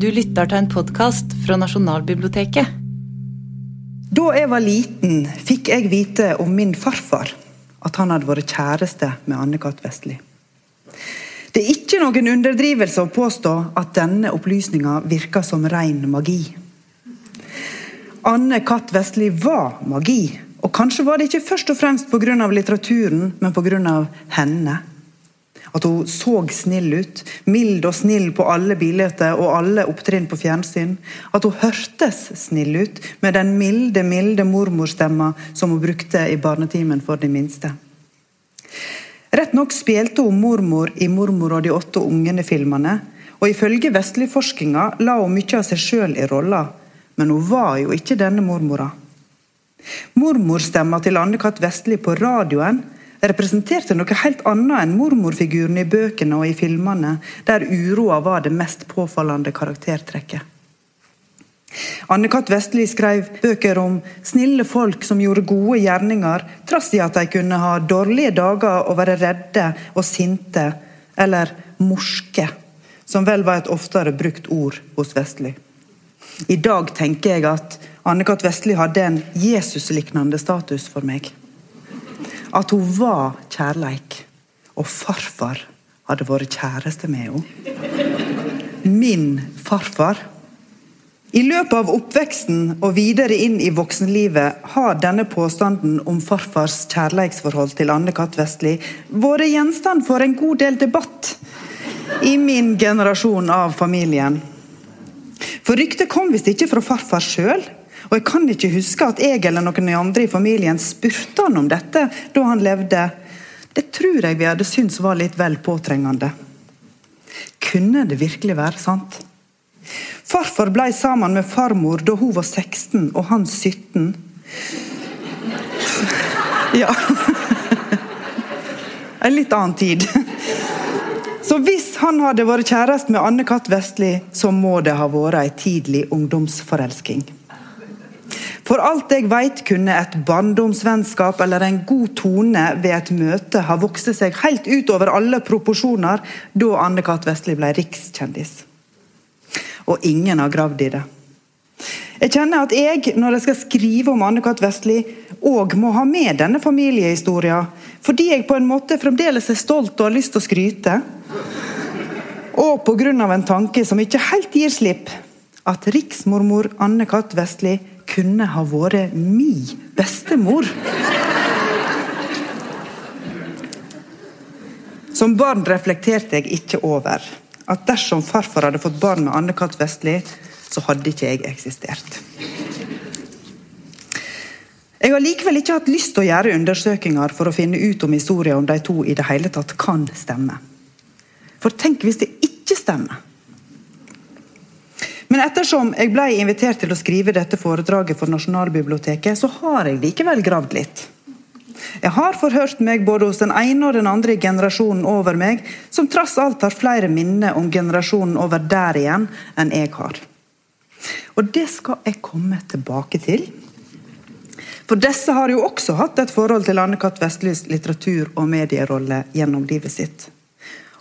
Du lytter til en podkast fra Nasjonalbiblioteket. Da jeg var liten, fikk jeg vite om min farfar at han hadde vært kjæreste med Anne-Kat. Vestli. Det er ikke noen underdrivelse å påstå at denne opplysninga virker som ren magi. Anne-Kat. Vestli var magi, og kanskje var det ikke først og fremst pga. litteraturen, men pga. henne. At hun så snill ut, mild og snill på alle bilder og alle opptrinn på fjernsyn. At hun hørtes snill ut, med den milde, milde mormorstemma som hun brukte i barnetimen for de minste. Rett nok spilte hun mormor i 'Mormor og de åtte ungene'-filmene, og ifølge vestligforskinga la hun mye av seg sjøl i rolla, men hun var jo ikke denne mormora. Mormorstemma til Anne-Kat. Vestli på radioen representerte noe helt annet enn mormorfiguren i bøkene og i filmene, der uroa var det mest påfallende karaktertrekket. Anne-Kat. Vestli skrev bøker om snille folk som gjorde gode gjerninger, trass i at de kunne ha dårlige dager og være redde og sinte, eller morske, som vel var et oftere brukt ord hos Vestli. I dag tenker jeg at Anne-Kat. Vestli hadde en Jesus-liknende status for meg at hun var kjærleik. Og farfar hadde vært kjæreste med henne. Min farfar. I løpet av oppveksten og videre inn i voksenlivet har denne påstanden om farfars kjærleiksforhold til Anne-Kat. Vestli vært gjenstand for en god del debatt i min generasjon av familien. For ryktet kom visst ikke fra farfar sjøl. Og Jeg kan ikke huske at jeg eller noen andre i familien spurte han om dette da han levde. Det tror jeg vi hadde syntes var litt vel påtrengende. Kunne det virkelig være sant? Farfar ble sammen med farmor da hun var 16 og han 17. Ja En litt annen tid. Så hvis han hadde vært kjæreste med Anne-Kat. Vestli, så må det ha vært ei tidlig ungdomsforelsking. For alt jeg veit, kunne et barndomsvennskap eller en god tone ved et møte ha vokst seg helt utover alle proporsjoner da Anne-Kat. Vestli ble rikskjendis. Og ingen har gravd i det. Jeg kjenner at jeg, når jeg skal skrive om Anne-Kat. Vestli, òg må ha med denne familiehistoria, fordi jeg på en måte fremdeles er stolt og har lyst til å skryte. Og pga. en tanke som ikke helt gir slipp, at riksmormor Anne-Kat. Vestli kunne ha vært mi bestemor. Som barn reflekterte jeg ikke over at dersom farfar hadde fått barn med Anne-Kat. Vestli, så hadde ikke jeg eksistert. Jeg har likevel ikke hatt lyst til å gjøre undersøkelser for å finne ut om historien om de to i det hele tatt kan stemme. For tenk hvis det ikke stemmer? Men ettersom jeg ble invitert til å skrive dette foredraget for Nasjonalbiblioteket, så har jeg likevel gravd litt. Jeg har forhørt meg både hos den ene og den andre generasjonen over meg, som trass alt har flere minner om generasjonen over der igjen enn jeg har. Og det skal jeg komme tilbake til. For disse har jo også hatt et forhold til Anne-Cath. Vestlys litteratur- og medierolle gjennom livet sitt.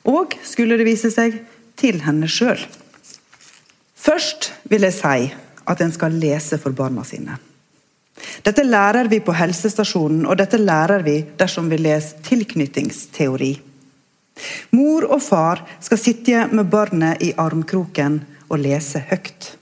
Og, skulle det vise seg, til henne sjøl. Først vil jeg si at en skal lese for barna sine. Dette lærer vi på helsestasjonen, og dette lærer vi dersom vi leser tilknytningsteori. Mor og far skal sitte med barnet i armkroken og lese høyt.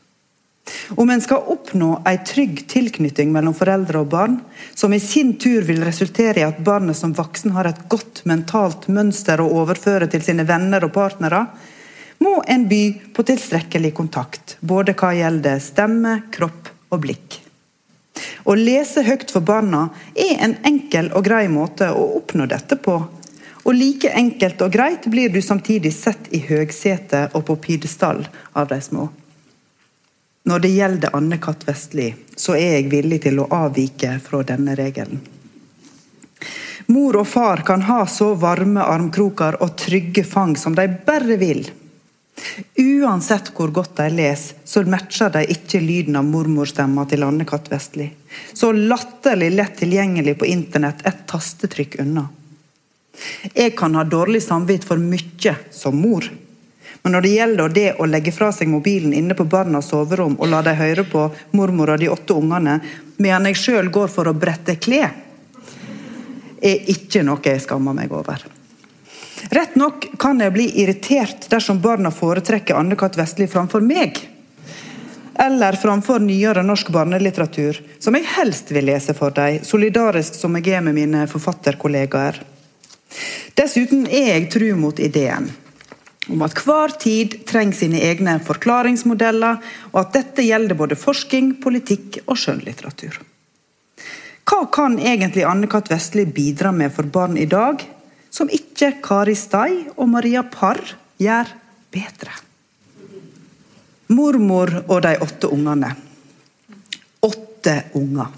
Om en skal oppnå en trygg tilknytning mellom foreldre og barn, som i sin tur vil resultere i at barnet som voksen har et godt mentalt mønster å overføre til sine venner og partnere, må en by på tilstrekkelig kontakt, både hva gjelder stemme, kropp og blikk. Å lese høyt for barna er en enkel og grei måte å oppnå dette på. Og like enkelt og greit blir du samtidig sett i høgsetet og på pidestall av de små. Når det gjelder Anne-Kat. Vestli, så er jeg villig til å avvike fra denne regelen. Mor og far kan ha så varme armkroker og trygge fang som de bare vil. Uansett hvor godt de leser, så matcher de ikke lyden av mormorstemma til Anne-Kat. Vestli. Så latterlig lett tilgjengelig på internett et tastetrykk unna. Jeg kan ha dårlig samvitt for mye som mor, Men når det gjelder det å legge fra seg mobilen inne på barnas soverom og la dem høre på mormor og de åtte ungene, mens jeg sjøl går for å brette klær, er ikke noe jeg skammer meg over. Rett nok kan jeg bli irritert dersom barna foretrekker Anne-Kat. Vestli framfor meg. Eller framfor nyere norsk barnelitteratur, som jeg helst vil lese for dem, solidarisk som jeg er med mine forfatterkollegaer. Dessuten er jeg tru mot ideen om at hver tid trenger sine egne forklaringsmodeller, og at dette gjelder både forskning, politikk og skjønnlitteratur. Hva kan egentlig Anne-Kat. Vestli bidra med for barn i dag, som ikke Kari Stai og Maria Parr gjør bedre? Mormor og de åtte ungene. Åtte unger.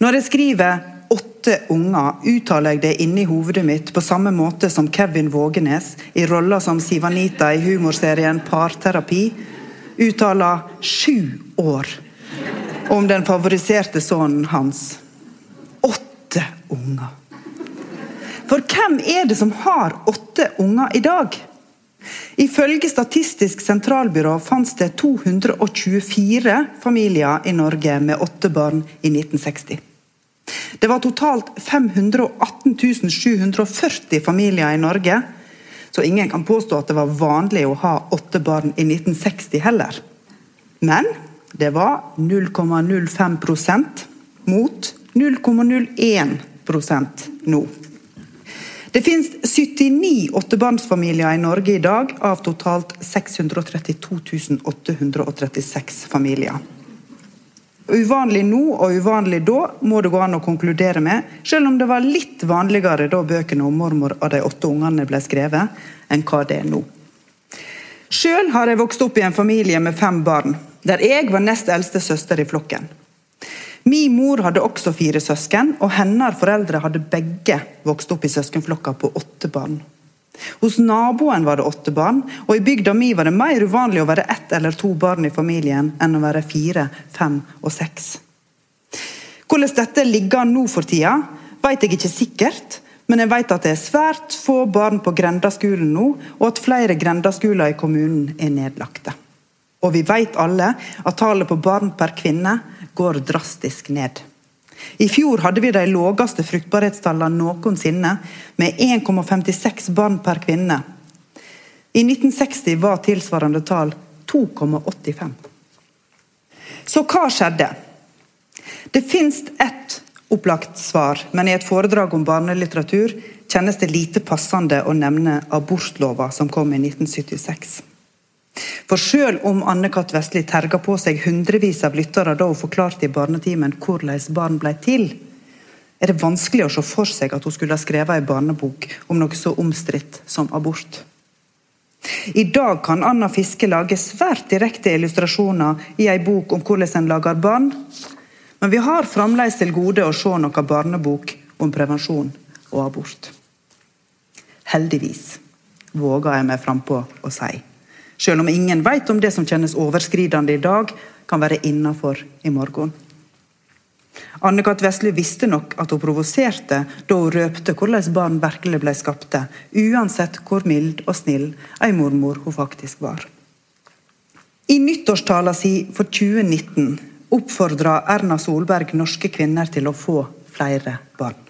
Når jeg skriver åtte unger uttaler jeg det inni hovedet mitt på samme måte som Kevin Vågenes i rolla som Sivanita i humorserien Parterapi uttaler sju år om den favoriserte sønnen hans. Åtte unger. For hvem er det som har åtte unger i dag? Ifølge Statistisk sentralbyrå fantes det 224 familier i Norge med åtte barn i 1960. Det var totalt 518 740 familier i Norge, så ingen kan påstå at det var vanlig å ha åtte barn i 1960 heller. Men det var 0,05% mot 0,01% nå. Det finnes 79 åttebarnsfamilier i Norge i dag, av totalt 632 836 familier. Uvanlig nå og uvanlig da må det gå an å konkludere med, selv om det var litt vanligere da bøkene om mormor og de åtte ungene ble skrevet, enn hva det er nå. Sjøl har jeg vokst opp i en familie med fem barn, der jeg var nest eldste søster i flokken. Min mor hadde også fire søsken, og hennes foreldre hadde begge vokst opp i søskenflokker på åtte barn. Hos naboen var det åtte barn, og i bygda mi var det mer uvanlig å være ett eller to barn i familien enn å være fire, fem og seks. Hvordan dette ligger an nå for tida, vet jeg ikke sikkert, men jeg vet at det er svært få barn på Grendaskolen nå, og at flere grendaskoler i kommunen er nedlagte. Og vi vet alle at tallet på barn per kvinne går drastisk ned. I fjor hadde vi de laveste fruktbarhetstallene noensinne, med 1,56 barn per kvinne. I 1960 var tilsvarende tall 2,85. Så hva skjedde? Det fins ett opplagt svar, men i et foredrag om barnelitteratur kjennes det lite passende å nevne abortlova som kom i 1976. For selv om Anne-Kat. Vestli terga på seg hundrevis av lyttere da hun forklarte i barnetimen hvordan barn ble til, er det vanskelig å se for seg at hun skulle ha skrevet en barnebok om noe så omstridt som abort. I dag kan Anna Fiske lage svært direkte illustrasjoner i en bok om hvordan en lager barn, men vi har fremdeles til gode å se noe barnebok om prevensjon og abort. Heldigvis, våger jeg meg frampå å si. Selv om ingen vet om det som kjennes overskridende i dag, kan være innafor i morgen. Anne-Kat. Vestli visste nok at hun provoserte da hun røpte hvordan barn virkelig ble skapte, uansett hvor mild og snill ei mormor hun faktisk var. I nyttårstala si for 2019 oppfordra Erna Solberg norske kvinner til å få flere barn.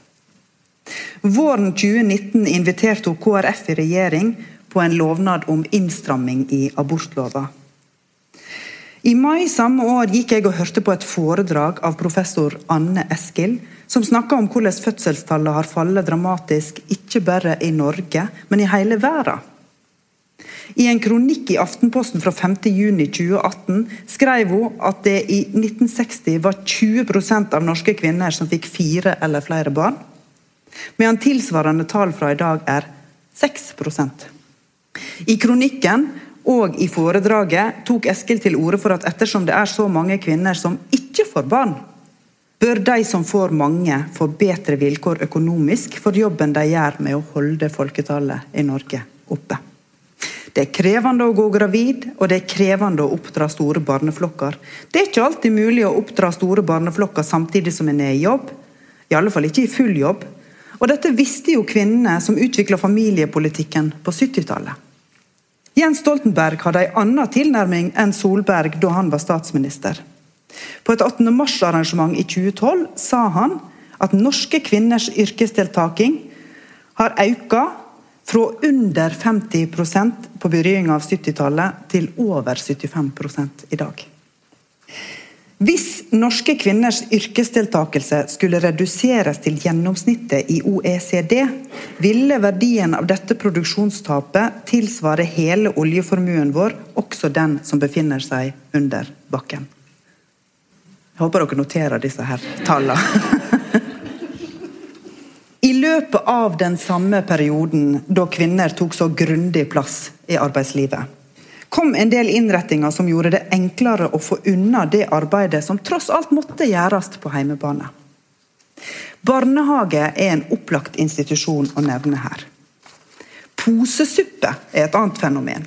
Våren 2019 inviterte hun KrF i regjering på en lovnad om innstramming i abortlova. I mai samme år gikk jeg og hørte på et foredrag av professor Anne Eskil, som snakka om hvordan fødselstallet har fallet dramatisk, ikke bare i Norge, men i hele verden. I en kronikk i Aftenposten fra 5.6.2018 skrev hun at det i 1960 var 20% av norske kvinner som fikk fire eller flere barn, medan tilsvarende tall fra i dag er 6 i kronikken og i foredraget tok Eskil til orde for at ettersom det er så mange kvinner som ikke får barn, bør de som får mange, få bedre vilkår økonomisk for jobben de gjør med å holde folketallet i Norge oppe. Det er krevende å gå gravid, og det er krevende å oppdra store barneflokker. Det er ikke alltid mulig å oppdra store barneflokker samtidig som en er i jobb. I alle fall ikke i full jobb. Og dette visste jo kvinnene som utvikla familiepolitikken på 70-tallet. Jens Stoltenberg hadde en annen tilnærming enn Solberg da han var statsminister. På et 18. mars-arrangement i 2012 sa han at norske kvinners yrkesdeltaking har økt fra under 50% på begynnelsen av 70-tallet til over 75 i dag. Hvis norske kvinners yrkesdeltakelse skulle reduseres til gjennomsnittet i OECD, ville verdien av dette produksjonstapet tilsvare hele oljeformuen vår, også den som befinner seg under bakken. Jeg håper dere noterer disse her tallene. I løpet av den samme perioden da kvinner tok så grundig plass i arbeidslivet, kom en del innrettinger som gjorde det enklere å få unna det arbeidet som tross alt måtte gjøres på heimebane. Barnehage er en opplagt institusjon å nevne her. Posesuppe er et annet fenomen.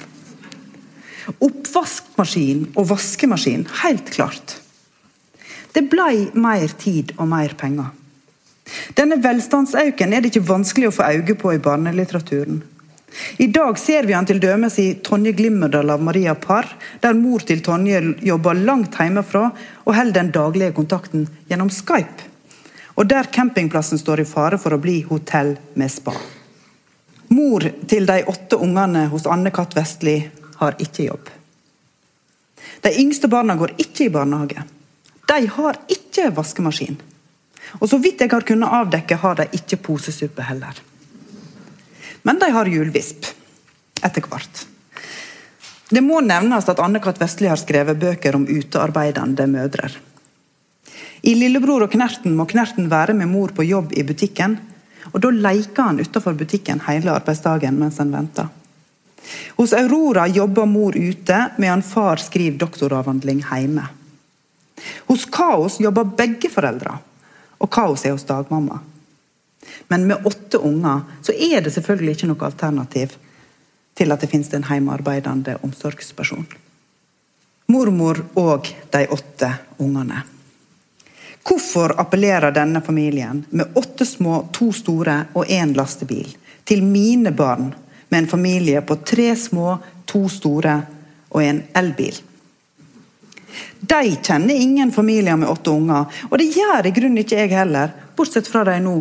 Oppvaskmaskin og vaskemaskin, helt klart. Det blei mer tid og mer penger. Denne velstandsauken er det ikke vanskelig å få øye på i barnelitteraturen. I dag ser vi han til dømes i Tonje Glimmerdal av Maria Parr, der mor til Tonje jobber langt hjemmefra og holder den daglige kontakten gjennom Skype. Og der campingplassen står i fare for å bli hotell med spa. Mor til de åtte ungene hos Anne Katt Vestli har ikke jobb. De yngste barna går ikke i barnehage. De har ikke vaskemaskin. Og så vidt jeg har kunnet avdekke, har de ikke posesuppe heller. Men de har hjulvisp etter hvert. Det må nevnes at Anne-Kat. Vestli har skrevet bøker om utearbeidende mødre. I 'Lillebror og Knerten' må Knerten være med mor på jobb i butikken. og Da leker han utenfor butikken hele arbeidsdagen mens han venter. Hos Aurora jobber mor ute, mens far skriver doktoravhandling hjemme. Hos Kaos jobber begge foreldre, og Kaos er hos dagmamma. Men med åtte unger så er det selvfølgelig ikke noe alternativ til at det finnes en hjemmearbeidende omsorgsperson. Mormor og de åtte ungene. Hvorfor appellerer denne familien, med åtte små, to store og én lastebil, til mine barn med en familie på tre små, to store og en elbil? De kjenner ingen familier med åtte unger, og det gjør i grunnen ikke jeg heller, bortsett fra de nå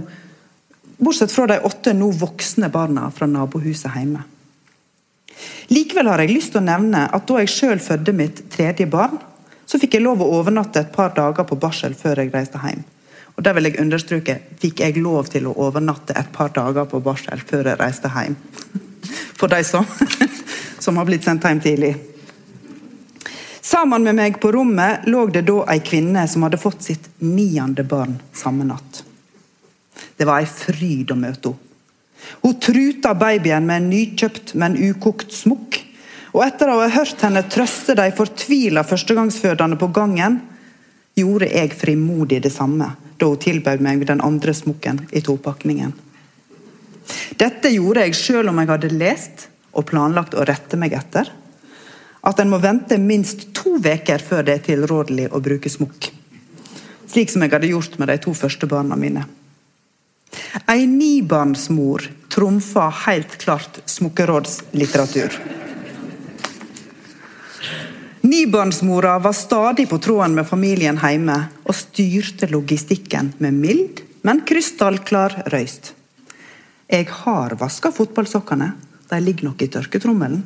Bortsett fra de åtte nå voksne barna fra nabohuset hjemme. Likevel har jeg lyst til å nevne at da jeg sjøl fødte mitt tredje barn, så fikk jeg lov å overnatte et par dager på barsel før jeg reiste hjem. Og der vil jeg understreke, fikk jeg lov til å overnatte et par dager på barsel før jeg reiste hjem. For de som, som har blitt sendt hjem tidlig. Sammen med meg på rommet lå det da ei kvinne som hadde fått sitt niende barn samme natt. Det var ei fryd å møte henne. Hun truta babyen med en nykjøpt, men ukokt smokk. Og etter å ha hørt henne trøste de fortvila førstegangsfødende på gangen, gjorde jeg frimodig det samme da hun tilbød meg den andre smokken i topakningen. Dette gjorde jeg sjøl om jeg hadde lest og planlagt å rette meg etter at en må vente minst to uker før det er tilrådelig å bruke smokk. Slik som jeg hadde gjort med de to første barna mine. Ei nibarnsmor trumfa helt klart smokkerådslitteratur. Nibarnsmora var stadig på tråden med familien hjemme og styrte logistikken med mild, men krystallklar røyst. Jeg har vaska fotballsokkene, de ligger nok i tørketrommelen.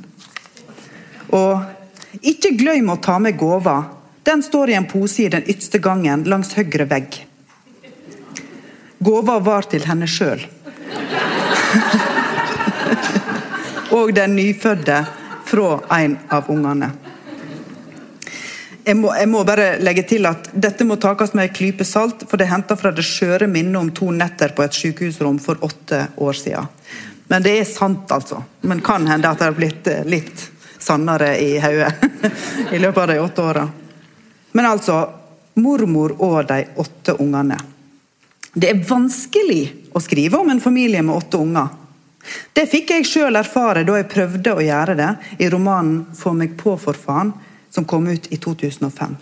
Og ikke glem å ta med gåva, den står i en pose i den ytste gangen langs høyre vegg. Gåva var til henne sjøl. og den nyfødte fra en av ungene. Jeg må, jeg må, bare legge til at Dette må takes med en klype salt, for det er henta fra det skjøre minnet om to netter på et sykehusrom for åtte år siden. Men det er sant, altså. Men kan hende at det har blitt eh, litt sannere i hodet i løpet av de åtte åra. Men altså mormor og de åtte ungene. Det er vanskelig å skrive om en familie med åtte unger. Det fikk jeg sjøl erfare da jeg prøvde å gjøre det i romanen 'Få meg på, for faen', som kom ut i 2005.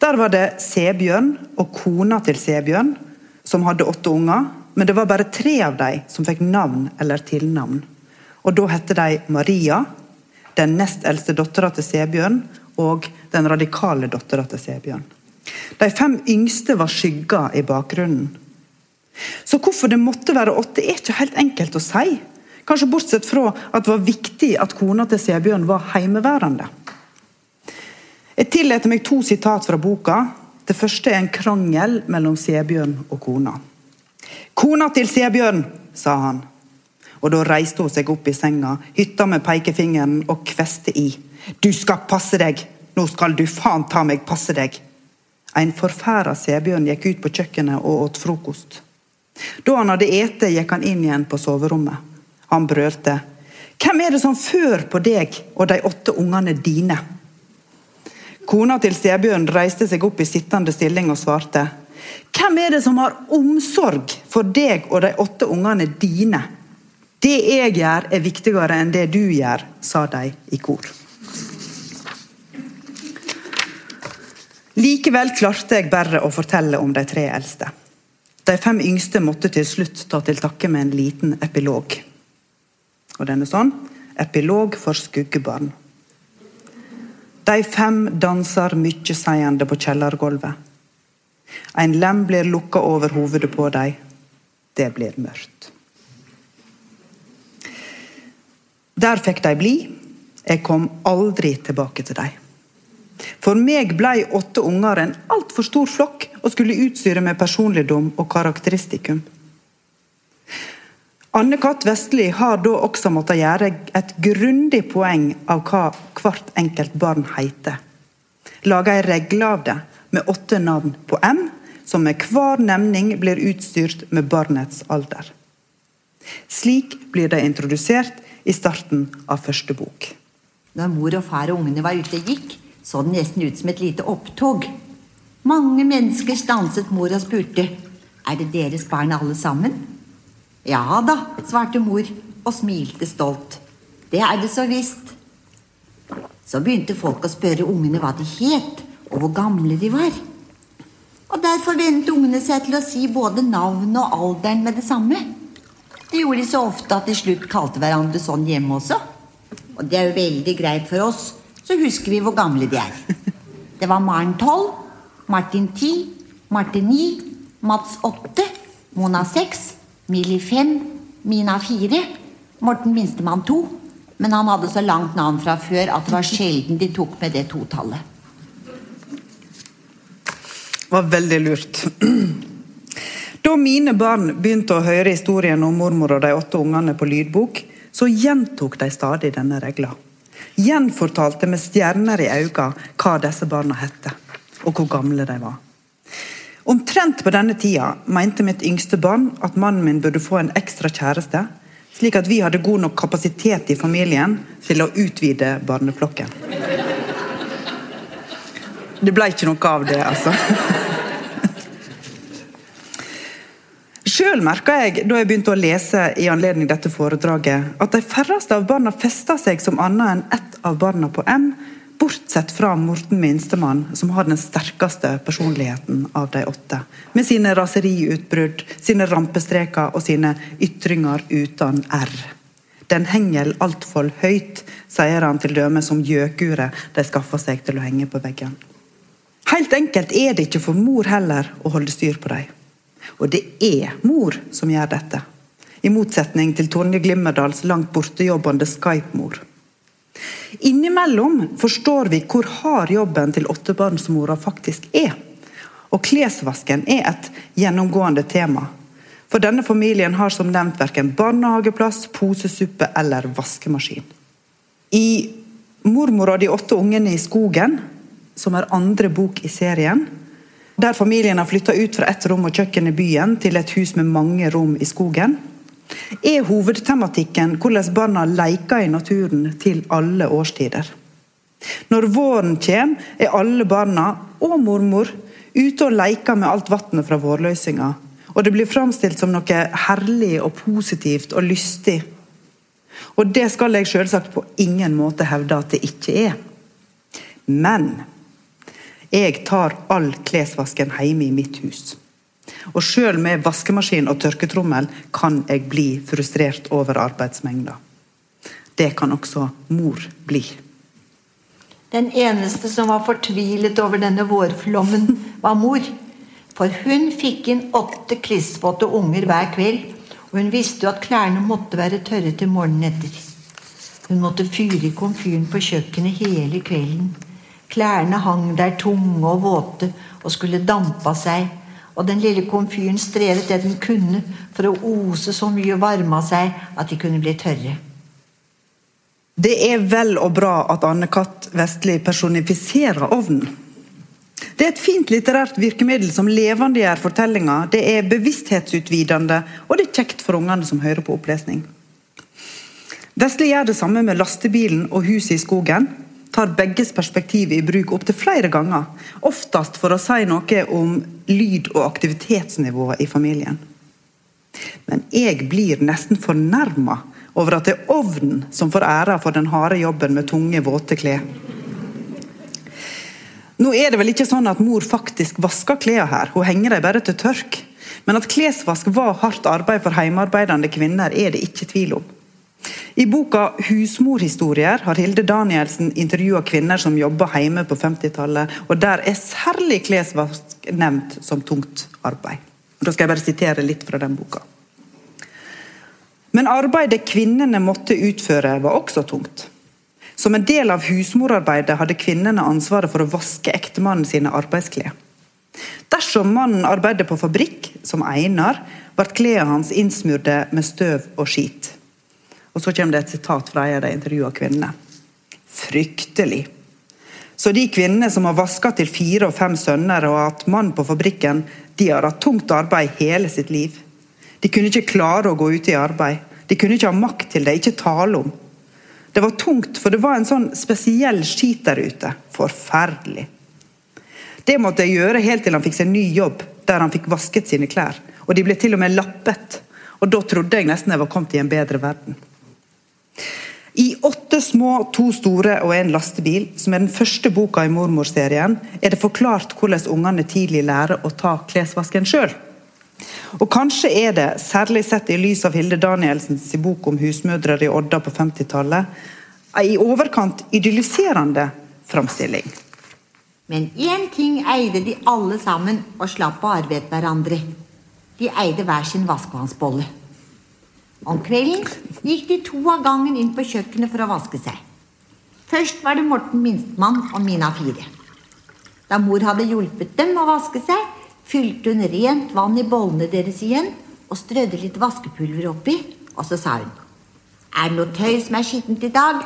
Der var det Sebjørn og kona til Sebjørn som hadde åtte unger, men det var bare tre av dem som fikk navn eller tilnavn. Og Da hette de Maria, den nest eldste dattera til Sebjørn og den radikale dattera til Sebjørn. De fem yngste var skygger i bakgrunnen. Så hvorfor det måtte være åtte, er ikke helt enkelt å si. Kanskje bortsett fra at det var viktig at kona til Sebjørn var heimeværende. Jeg tillater meg to sitat fra boka. Det første er en krangel mellom Sebjørn og kona. 'Kona til Sebjørn', sa han. Og Da reiste hun seg opp i senga, hytta med pekefingeren og kveste i. 'Du skal passe deg! Nå skal du faen ta meg passe deg!' En forferda Sebjørn gikk ut på kjøkkenet og åt frokost. Da han hadde ete, gikk han inn igjen på soverommet. Han brølte. 'Hvem er det som fører på deg og de åtte ungene dine?' Kona til Sebjørn reiste seg opp i sittende stilling og svarte. Hvem er det som har omsorg for deg og de åtte ungene dine? Det jeg gjør, er viktigere enn det du gjør, sa de i kor. Likevel klarte jeg bare å fortelle om de tre eldste. De fem yngste måtte til slutt ta til takke med en liten epilog. Og den er sånn Epilog for skuggebarn. De fem danser mykjeseiende på kjellergulvet. En lem blir lukka over hovedet på dem. Det blir mørkt. Der fikk de bli. Jeg kom aldri tilbake til dem. For meg blei åtte unger en altfor stor flokk og skulle utstyre med personligdom og karakteristikum. Anne-Kat. Vestli har da også måttet gjøre et grundig poeng av hva hvert enkelt barn heter. Lage ei regle av det med åtte navn på M, som med hver nevning blir utstyrt med barnets alder. Slik blir de introdusert i starten av første bok. Da mor og far og ungene var ute gikk, så det nesten ut som et lite opptog. Mange mennesker stanset mor og spurte er det deres barn alle sammen. Ja da, svarte mor og smilte stolt. Det er det så visst. Så begynte folk å spørre ungene hva de het, og hvor gamle de var. Og derfor ventet ungene seg til å si både navnet og alderen med det samme. Det gjorde de så ofte at de slutt kalte hverandre sånn hjemme også. Og det er jo veldig greit for oss, så husker vi hvor gamle de er. Det var Maren 12, Martin 10, Martin 9, Mats 8, Mona 6, Millie 5, Mina 4, Morten minstemann 2. Men han hadde så langt navn fra før at det var sjelden de tok med det totallet. Det var veldig lurt. Da mine barn begynte å høre historien om mormor og de åtte ungene på lydbok, så gjentok de stadig denne regla. Gjenfortalte med stjerner i øynene hva disse barna het, og hvor gamle de var. Omtrent på denne tida mente mitt yngste barn at mannen min burde få en ekstra kjæreste, slik at vi hadde god nok kapasitet i familien til å utvide barneflokken. Det ble ikke noe av det, altså. Sjøl merka jeg da jeg begynte å lese i anledning dette foredraget, at de færreste av barna festa seg som annet enn ett av barna på M, bortsett fra Morten minstemann, som har den sterkeste personligheten av de åtte. Med sine raseriutbrudd, sine rampestreker og sine ytringer uten R. Den henger altfor høyt, sier han til døme som gjøkuret de skaffer seg til å henge på veggen. Helt enkelt er det ikke for mor heller å holde styr på dem. Og det er mor som gjør dette. I motsetning til Tonje Glimmerdals langt bortejobbende Skype-mor. Innimellom forstår vi hvor hard jobben til åttebarnsmora faktisk er. Og klesvasken er et gjennomgående tema. For denne familien har som nevnt verken barnehageplass, posesuppe eller vaskemaskin. I 'Mormor og de åtte ungene i skogen', som er andre bok i serien, der familien har flytta ut fra ett rom og kjøkken i byen til et hus med mange rom i skogen, er hovedtematikken hvordan barna leker i naturen til alle årstider. Når våren kommer, er alle barna og mormor ute og leker med alt vannet fra vårløsninga, Og det blir framstilt som noe herlig og positivt og lystig. Og det skal jeg selvsagt på ingen måte hevde at det ikke er. Men jeg tar all klesvasken hjemme i mitt hus. Og sjøl med vaskemaskin og tørketrommel kan jeg bli frustrert over arbeidsmengda. Det kan også mor bli. Den eneste som var fortvilet over denne vårflommen, var mor. For hun fikk inn åtte klissvåte unger hver kveld, og hun visste jo at klærne måtte være tørre til morgenen etter. Hun måtte fyre i komfyren på kjøkkenet hele kvelden. Klærne hang der tunge og våte og skulle dampe seg, og den lille komfyren strevet det den kunne for å ose så mye varme av seg at de kunne bli tørre. Det er vel og bra at Anne-Cath. Vestli personifiserer ovnen. Det er et fint litterært virkemiddel som levendegjør fortellinga. Det er bevissthetsutvidende, og det er kjekt for ungene som hører på opplesning. Vestli gjør det samme med lastebilen og huset i skogen. Tar begges perspektiv i bruk opptil flere ganger. Oftest for å si noe om lyd- og aktivitetsnivået i familien. Men jeg blir nesten fornærma over at det er ovnen som får æra for den harde jobben med tunge, våte klær. Nå er det vel ikke sånn at mor faktisk vasker klærne her, hun henger dem bare til tørk. Men at klesvask var hardt arbeid for hjemmearbeidende kvinner, er det ikke tvil om. I boka 'Husmorhistorier' har Hilde Danielsen intervjua kvinner som jobba hjemme på 50-tallet, og der er særlig klesvask nevnt som tungt arbeid. Da skal jeg bare sitere litt fra den boka. Men arbeidet kvinnene måtte utføre, var også tungt. Som en del av husmorarbeidet hadde kvinnene ansvaret for å vaske ektemannen sine arbeidsklær. Dersom mannen arbeidet på fabrikk, som Einar, ble klærne hans innsmurte med støv og skit. Og Så kommer det et sitat fra en av de intervjua kvinnene. Fryktelig. Så de kvinnene som har vaska til fire og fem sønner og hatt mann på fabrikken, de har hatt tungt arbeid hele sitt liv. De kunne ikke klare å gå ut i arbeid. De kunne ikke ha makt til det, ikke tale om. Det var tungt, for det var en sånn spesiell skit der ute. Forferdelig. Det måtte jeg gjøre helt til han fikk seg ny jobb, der han fikk vasket sine klær. Og de ble til og med lappet. Og da trodde jeg nesten jeg var kommet i en bedre verden. I Åtte små, to store og en lastebil, som er den første boka i Mormor-serien, er det forklart hvordan ungene tidlig lærer å ta klesvasken sjøl. Og kanskje er det, særlig sett i lys av Hilde Danielsens bok om husmødre i Odda på 50-tallet, ei i overkant idylliserende framstilling. Men én ting eide de alle sammen og slapp å arbeide hverandre. De eide hver sin vaskevannsbolle. Om kvelden gikk de to av gangen inn på kjøkkenet for å vaske seg. Først var det Morten minstemann og Mina fire. Da mor hadde hjulpet dem å vaske seg, fylte hun rent vann i bollene deres igjen og strødde litt vaskepulver oppi, og så sa hun Er det noe tøy som er skittent i dag?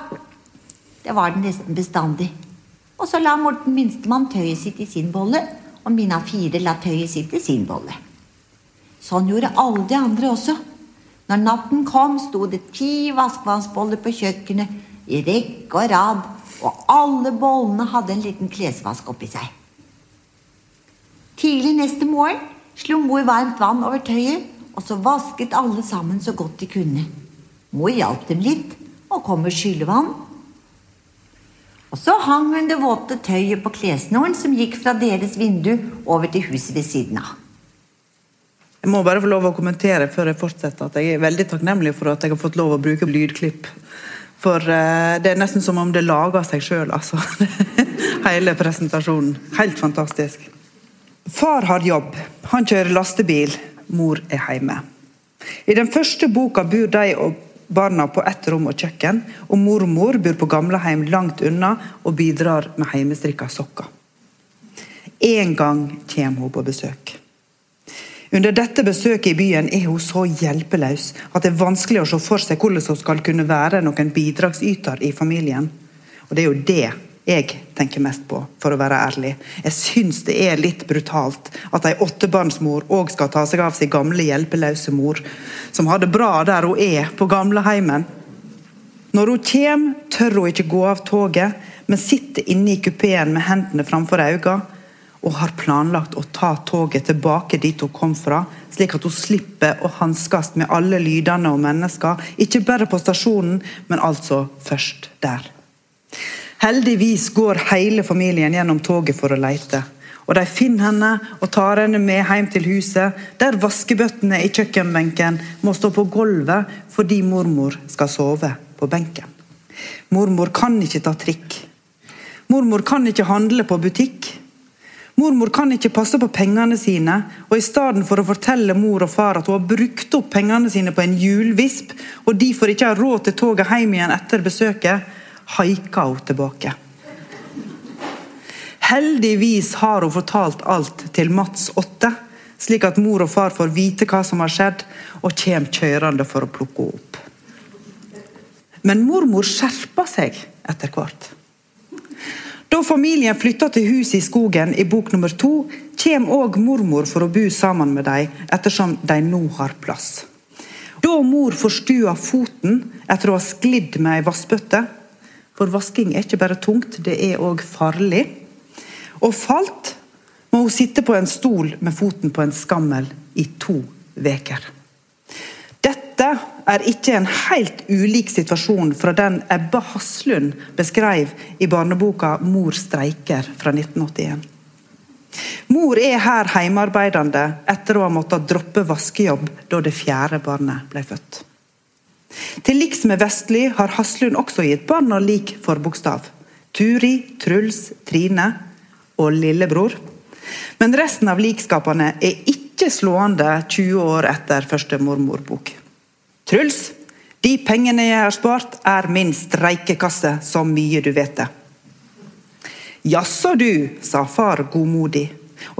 Det var det nesten bestandig. Og så la Morten minstemann tøyet sitt i sin bolle, og Mina fire la tøyet sitt i sin bolle. Sånn gjorde alle de andre også. Når natten kom, sto det ti vaskevannsboller på kjøkkenet i rekke og rad, og alle bollene hadde en liten klesvask oppi seg. Tidlig neste morgen slo mor varmt vann over tøyet, og så vasket alle sammen så godt de kunne. Mor hjalp dem litt og kom med skyllevann. Og så hang hun det våte tøyet på klessnoren som gikk fra deres vindu over til huset ved siden av. Jeg må bare få lov å kommentere før jeg fortsetter at jeg er veldig takknemlig for at jeg har fått lov å bruke lydklipp. For uh, det er nesten som om det lager seg sjøl, altså. Hele presentasjonen. Helt fantastisk. Far har jobb. Han kjører lastebil. Mor er hjemme. I den første boka bor de og barna på ett rom og kjøkken, og mormor bor på gamleheim langt unna og bidrar med hjemmestrikka sokker. En gang kommer hun på besøk. Under dette besøket i byen er hun så hjelpeløs at det er vanskelig å se for seg hvordan hun skal kunne være noen bidragsyter i familien. Og det er jo det jeg tenker mest på, for å være ærlig. Jeg syns det er litt brutalt at ei åttebarnsmor òg skal ta seg av sin gamle, hjelpeløse mor, som har det bra der hun er, på gamleheimen. Når hun kommer, tør hun ikke gå av toget, men sitter inne i kupeen med hendene framfor øynene og har planlagt å ta toget tilbake dit hun kom fra, slik at hun slipper å hanskes med alle lydene og mennesker, ikke bare på stasjonen, men altså først der. Heldigvis går hele familien gjennom toget for å lete. Og De finner henne og tar henne med hjem til huset, der vaskebøttene i kjøkkenbenken må stå på gulvet fordi mormor skal sove på benken. Mormor kan ikke ta trikk. Mormor kan ikke handle på butikk. Mormor kan ikke passe på pengene sine, og i stedet for å fortelle mor og far at hun har brukt opp pengene sine på en hjulvisp, og derfor ikke har råd til toget hjem igjen etter besøket, haiker hun tilbake. Heldigvis har hun fortalt alt til Mats 8, slik at mor og far får vite hva som har skjedd, og kommer kjørende for å plukke henne opp. Men mormor skjerper seg etter hvert. Da familien flytta til huset i skogen i bok nummer to, kommer òg mormor for å bo sammen med dem, ettersom de nå har plass. Da mor forstua foten etter å ha sklidd med ei vassbøtte, for vasking er ikke bare tungt, det er òg farlig, og falt, må hun sitte på en stol med foten på en skammel i to uker. Er ikke en helt ulik situasjon fra den Ebba Haslund beskrev i barneboka 'Mor streiker' fra 1981. Mor er her hjemmearbeidende etter å ha måttet droppe vaskejobb da det fjerde barnet ble født. Til liks med Vestli har Haslund også gitt barna lik forbokstav. Turi, Truls, Trine og lillebror. Men resten av likskapene er ikke slående 20 år etter første mormorbok. Truls, de pengene jeg har spart, er min streikekasse, så mye du vet det. Jaså du, sa far godmodig,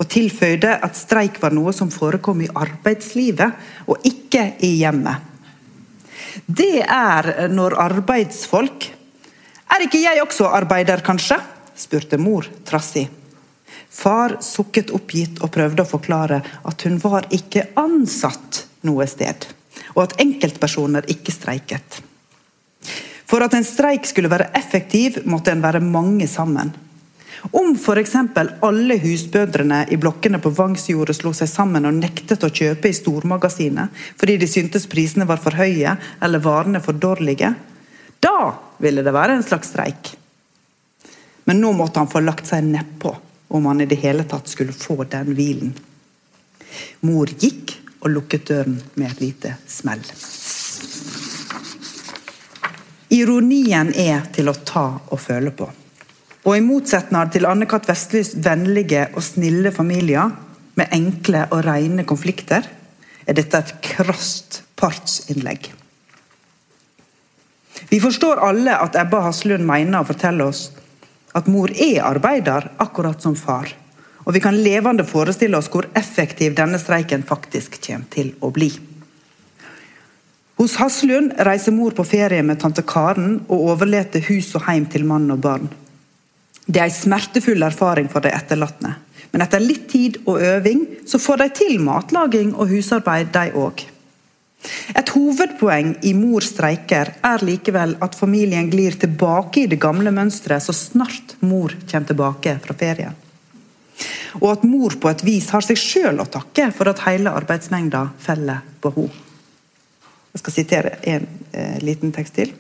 og tilføyde at streik var noe som forekom i arbeidslivet, og ikke i hjemmet. Det er når arbeidsfolk Er ikke jeg også arbeider, kanskje? spurte mor trassig. Far sukket oppgitt og prøvde å forklare at hun var ikke ansatt noe sted, og at enkeltpersoner ikke streiket. For at en streik skulle være effektiv, måtte en være mange sammen. Om f.eks. alle husbødrene i blokkene på Vangsjordet slo seg sammen og nektet å kjøpe i stormagasinet fordi de syntes prisene var for høye eller varene for dårlige, da ville det være en slags streik. Men nå måtte han få lagt seg nedpå om han i det hele tatt skulle få den hvilen. Mor gikk og lukket døren med et lite smell. Ironien er til å ta og føle på. Og i motsetning til Anne-Kat. Vestlys vennlige og snille familier med enkle og rene konflikter, er dette et krast partsinnlegg. Vi forstår alle at Ebba Haslund mener å fortelle oss at mor er arbeider, akkurat som far. Og vi kan levende forestille oss hvor effektiv denne streiken faktisk kommer til å bli. Hos Haslund reiser mor på ferie med tante Karen og overlater hus og hjem til mann og barn. Det er en smertefull erfaring for de etterlatne. Men etter litt tid og øving så får de til matlaging og husarbeid, de òg. Et hovedpoeng i Mor streiker er likevel at familien glir tilbake i det gamle mønsteret så snart mor kommer tilbake fra ferien. Og at mor på et vis har seg sjøl å takke for at hele arbeidsmengda feller på henne. Jeg skal sitere en eh, liten tekst til.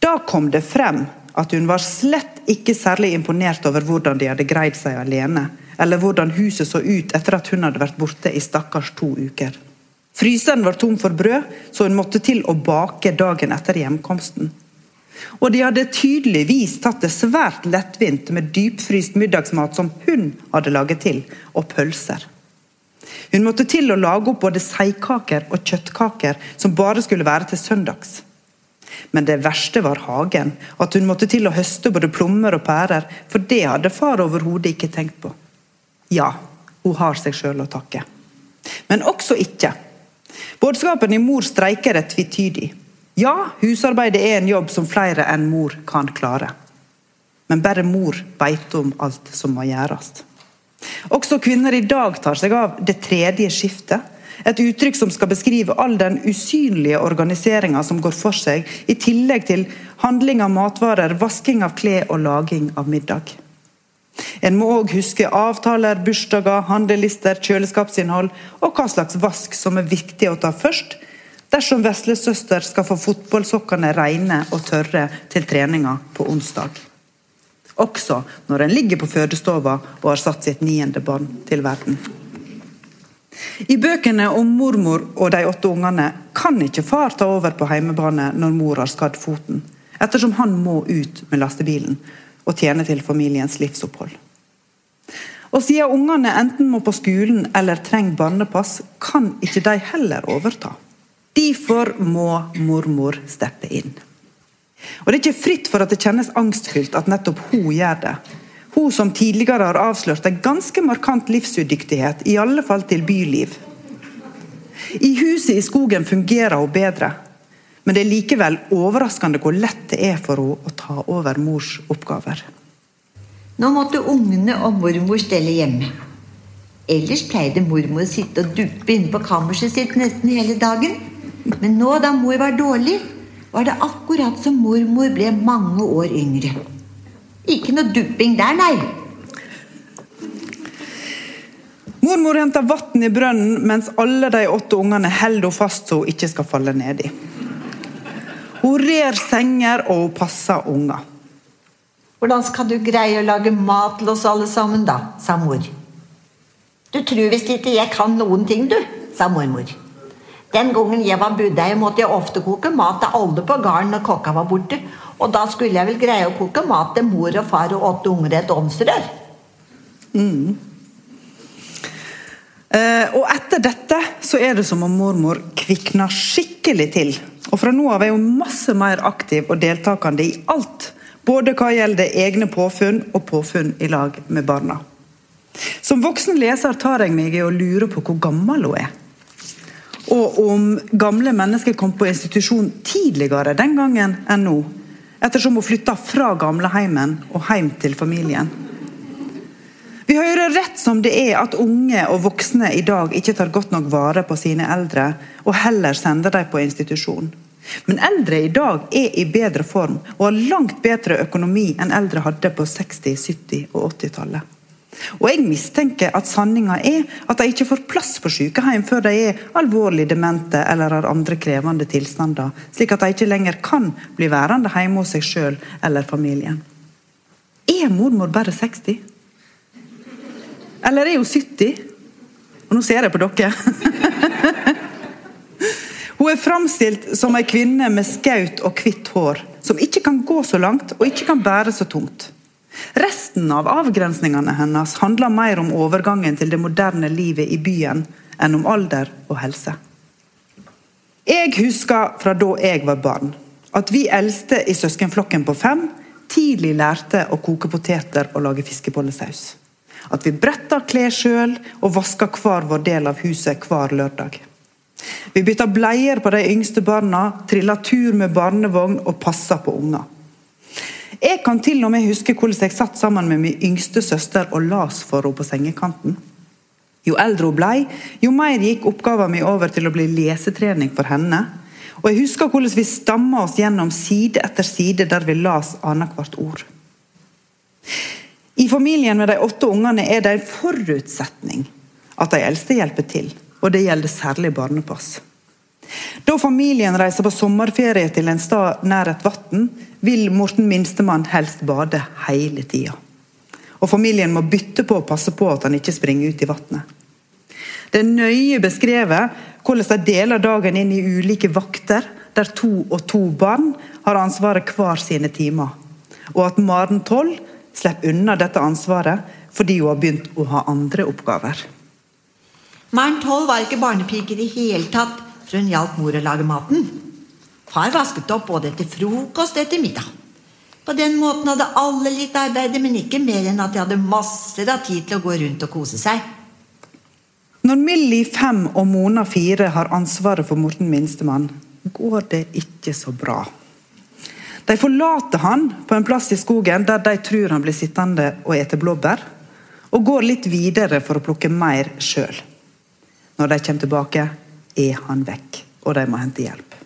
Da kom det frem at hun var slett ikke særlig imponert over hvordan de hadde greid seg alene, eller hvordan huset så ut etter at hun hadde vært borte i stakkars to uker. Fryseren var tom for brød, så hun måtte til å bake dagen etter hjemkomsten. Og de hadde tydeligvis tatt det svært lettvint med dypfryst middagsmat som hun hadde laget til, og pølser. Hun måtte til å lage opp både seigkaker og kjøttkaker som bare skulle være til søndags. Men det verste var hagen, at hun måtte til å høste både plommer og pærer, for det hadde far overhodet ikke tenkt på. Ja, hun har seg sjøl å takke. Men også ikke. Budskapen i Mor streiker er tvetydig. Ja, husarbeidet er en jobb som flere enn mor kan klare. Men bare mor veit om alt som må gjøres. Også kvinner i dag tar seg av det tredje skiftet et uttrykk som skal beskrive all den usynlige organiseringa som går for seg, i tillegg til handling av matvarer, vasking av klær og laging av middag. En må òg huske avtaler, bursdager, handlelister, kjøleskapsinnhold og hva slags vask som er viktig å ta først dersom veslesøster skal få fotballsokkene rene og tørre til treninga på onsdag. Også når en ligger på fødestova og har satt sitt niende barn til verden. I bøkene om mormor og de åtte ungene kan ikke far ta over på heimebane når mor har skadd foten, ettersom han må ut med lastebilen og tjene til familiens livsopphold. Og siden ungene enten må på skolen eller trenger barnepass, kan ikke de heller overta. Derfor må mormor steppe inn. Og Det er ikke fritt for at det kjennes angstfylt at nettopp hun gjør det. Hun som tidligere har avslørt en ganske markant livsudyktighet, i alle fall til byliv. I huset i skogen fungerer hun bedre, men det er likevel overraskende hvor lett det er for henne å ta over mors oppgaver. Nå måtte ungene og mormor stelle hjemme. Ellers pleide mormor å sitte og duppe inne på kammerset sitt nesten hele dagen. Men nå da mor var dårlig, var det akkurat som mormor ble mange år yngre. Ikke noe dupping der, nei. Mormor henter vann i brønnen mens alle de åtte ungene holder henne fast så hun ikke skal falle nedi. Hun rer senger og hun passer unger. Hvordan skal du greie å lage mat til oss alle sammen, da? sa mor. Du tror visst ikke jeg kan noen ting, du, sa mormor. Den gangen jeg var buddeie, måtte jeg ofte koke mat til alle på gården når kokka var borte. Og da skulle jeg vel greie å koke mat til mor og far og åtte unger et ovnsrør. Mm. Uh, og etter dette så er det som om mormor kvikner skikkelig til. Og fra nå av er hun masse mer aktiv og deltakende i alt. Både hva gjelder egne påfunn og påfunn i lag med barna. Som voksen leser tar jeg meg i å lure på hvor gammel hun er. Og om gamle mennesker kom på institusjon tidligere den gangen enn nå. Ettersom hun flytta fra gamleheimen og hjem til familien. Vi hører rett som det er at unge og voksne i dag ikke tar godt nok vare på sine eldre, og heller sender dem på institusjon. Men eldre i dag er i bedre form og har langt bedre økonomi enn eldre hadde på 60-, 70- og 80-tallet. Og jeg mistenker at sanninga er at de ikke får plass på sykehjem før de er alvorlig demente eller har andre krevende tilstander, slik at de ikke lenger kan bli værende hjemme hos seg sjøl eller familien. Er mormor bare 60? Eller er hun 70? Og nå ser jeg på dere. Hun er framstilt som ei kvinne med skaut og hvitt hår, som ikke kan gå så langt og ikke kan bære så tungt. Resten av avgrensningene hennes handler mer om overgangen til det moderne livet i byen enn om alder og helse. Jeg husker fra da jeg var barn, at vi eldste i søskenflokken på fem tidlig lærte å koke poteter og lage fiskebollesaus. At vi bretta klær sjøl og vaska hver vår del av huset hver lørdag. Vi bytta bleier på de yngste barna, trilla tur med barnevogn og passa på unger. Jeg kan til og med huske hvordan jeg satt sammen med min yngste søster og las for henne på sengekanten. Jo eldre hun blei, jo mer gikk oppgaven min over til å bli lesetrening for henne. Og jeg husker hvordan vi stamma oss gjennom side etter side der vi las annethvert ord. I familien med de åtte ungene er det en forutsetning at de eldste hjelper til. Og det gjelder særlig barnepass. Da familien reiser på sommerferie til en stad nær et vann, vil Morten minstemann helst bade hele tida. Og familien må bytte på å passe på at han ikke springer ut i vannet. Det er nøye beskrevet hvordan de deler dagen inn i ulike vakter, der to og to barn har ansvaret hver sine timer. Og at Maren Toll slipper unna dette ansvaret fordi hun har begynt å ha andre oppgaver. Maren Toll var ikke barnepike i det hele tatt, hun hjalp mor å lage maten. Far vasket opp både etter frokost og etter middag. På den måten hadde alle litt arbeid, men ikke mer enn at de hadde masser av tid til å gå rundt og kose seg. Når Millie fem og Mona fire har ansvaret for Morten minstemann, går det ikke så bra. De forlater han på en plass i skogen der de tror han blir sittende og ete blåbær, og går litt videre for å plukke mer sjøl. Når de kommer tilbake, er han vekk, og de må hente hjelp.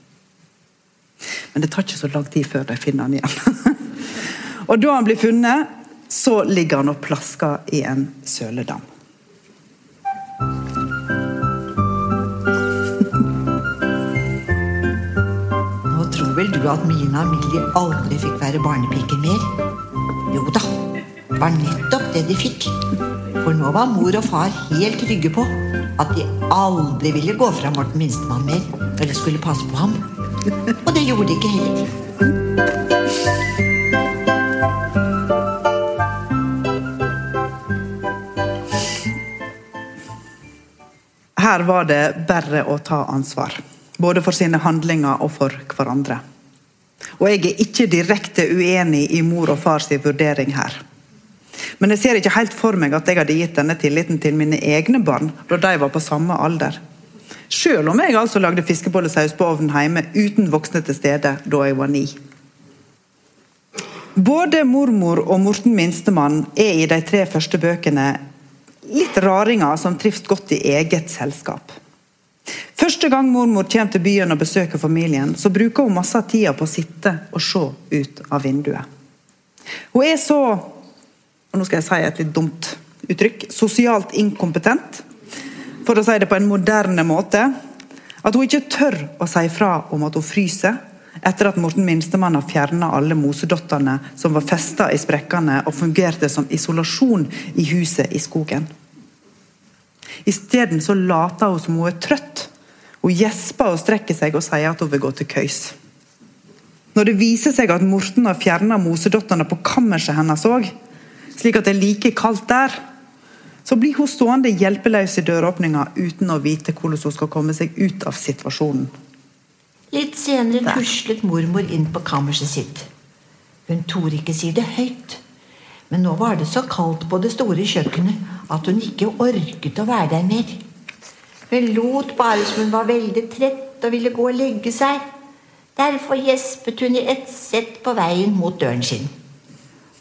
Men det tar ikke så lang tid før de finner han igjen. og da han blir funnet, så ligger han og plasker i en søledam. Nå tror vel du at Mina og Millie aldri fikk være barnepiker mer? Jo da, det var nettopp det de fikk. For nå var mor og far helt trygge på at de aldri ville gå fra Morten minstemann mer når de skulle passe på ham. Og det gjorde de ikke heller. Her var det bare å ta ansvar. Både for sine handlinger og for hverandre. Og jeg er ikke direkte uenig i mor og far sin vurdering her. Men jeg ser ikke helt for meg at jeg hadde gitt denne tilliten til mine egne barn da de var på samme alder. Selv om jeg altså lagde fiskebollesaus på ovnen hjemme uten voksne til stede da jeg var ni. Både mormor og Morten Minstemann er i de tre første bøkene litt raringer som trives godt i eget selskap. Første gang mormor kommer til byen og besøker familien, så bruker hun masse av tida på å sitte og se ut av vinduet. Hun er så og nå skal jeg si et litt dumt uttrykk sosialt inkompetent, for å si det på en moderne måte, at hun ikke tør å si fra om at hun fryser etter at Morten Minstemann har fjerna alle mosedottene som var festa i sprekkene og fungerte som isolasjon i huset i skogen. Isteden later hun som hun er trøtt. Hun gjesper og strekker seg og sier at hun vil gå til køys. Når det viser seg at Morten har fjerna mosedottene på kammerset hennes òg, slik at det er like kaldt der, så blir hun stående hjelpeløs i døråpninga uten å vite hvordan hun skal komme seg ut av situasjonen. Litt senere tuslet mormor inn på kammerset sitt. Hun torde ikke si det høyt, men nå var det så kaldt på det store kjøkkenet at hun ikke orket å være der mer. Hun lot bare som hun var veldig trett og ville gå og legge seg. Derfor gjespet hun i ett sett på veien mot døren sin.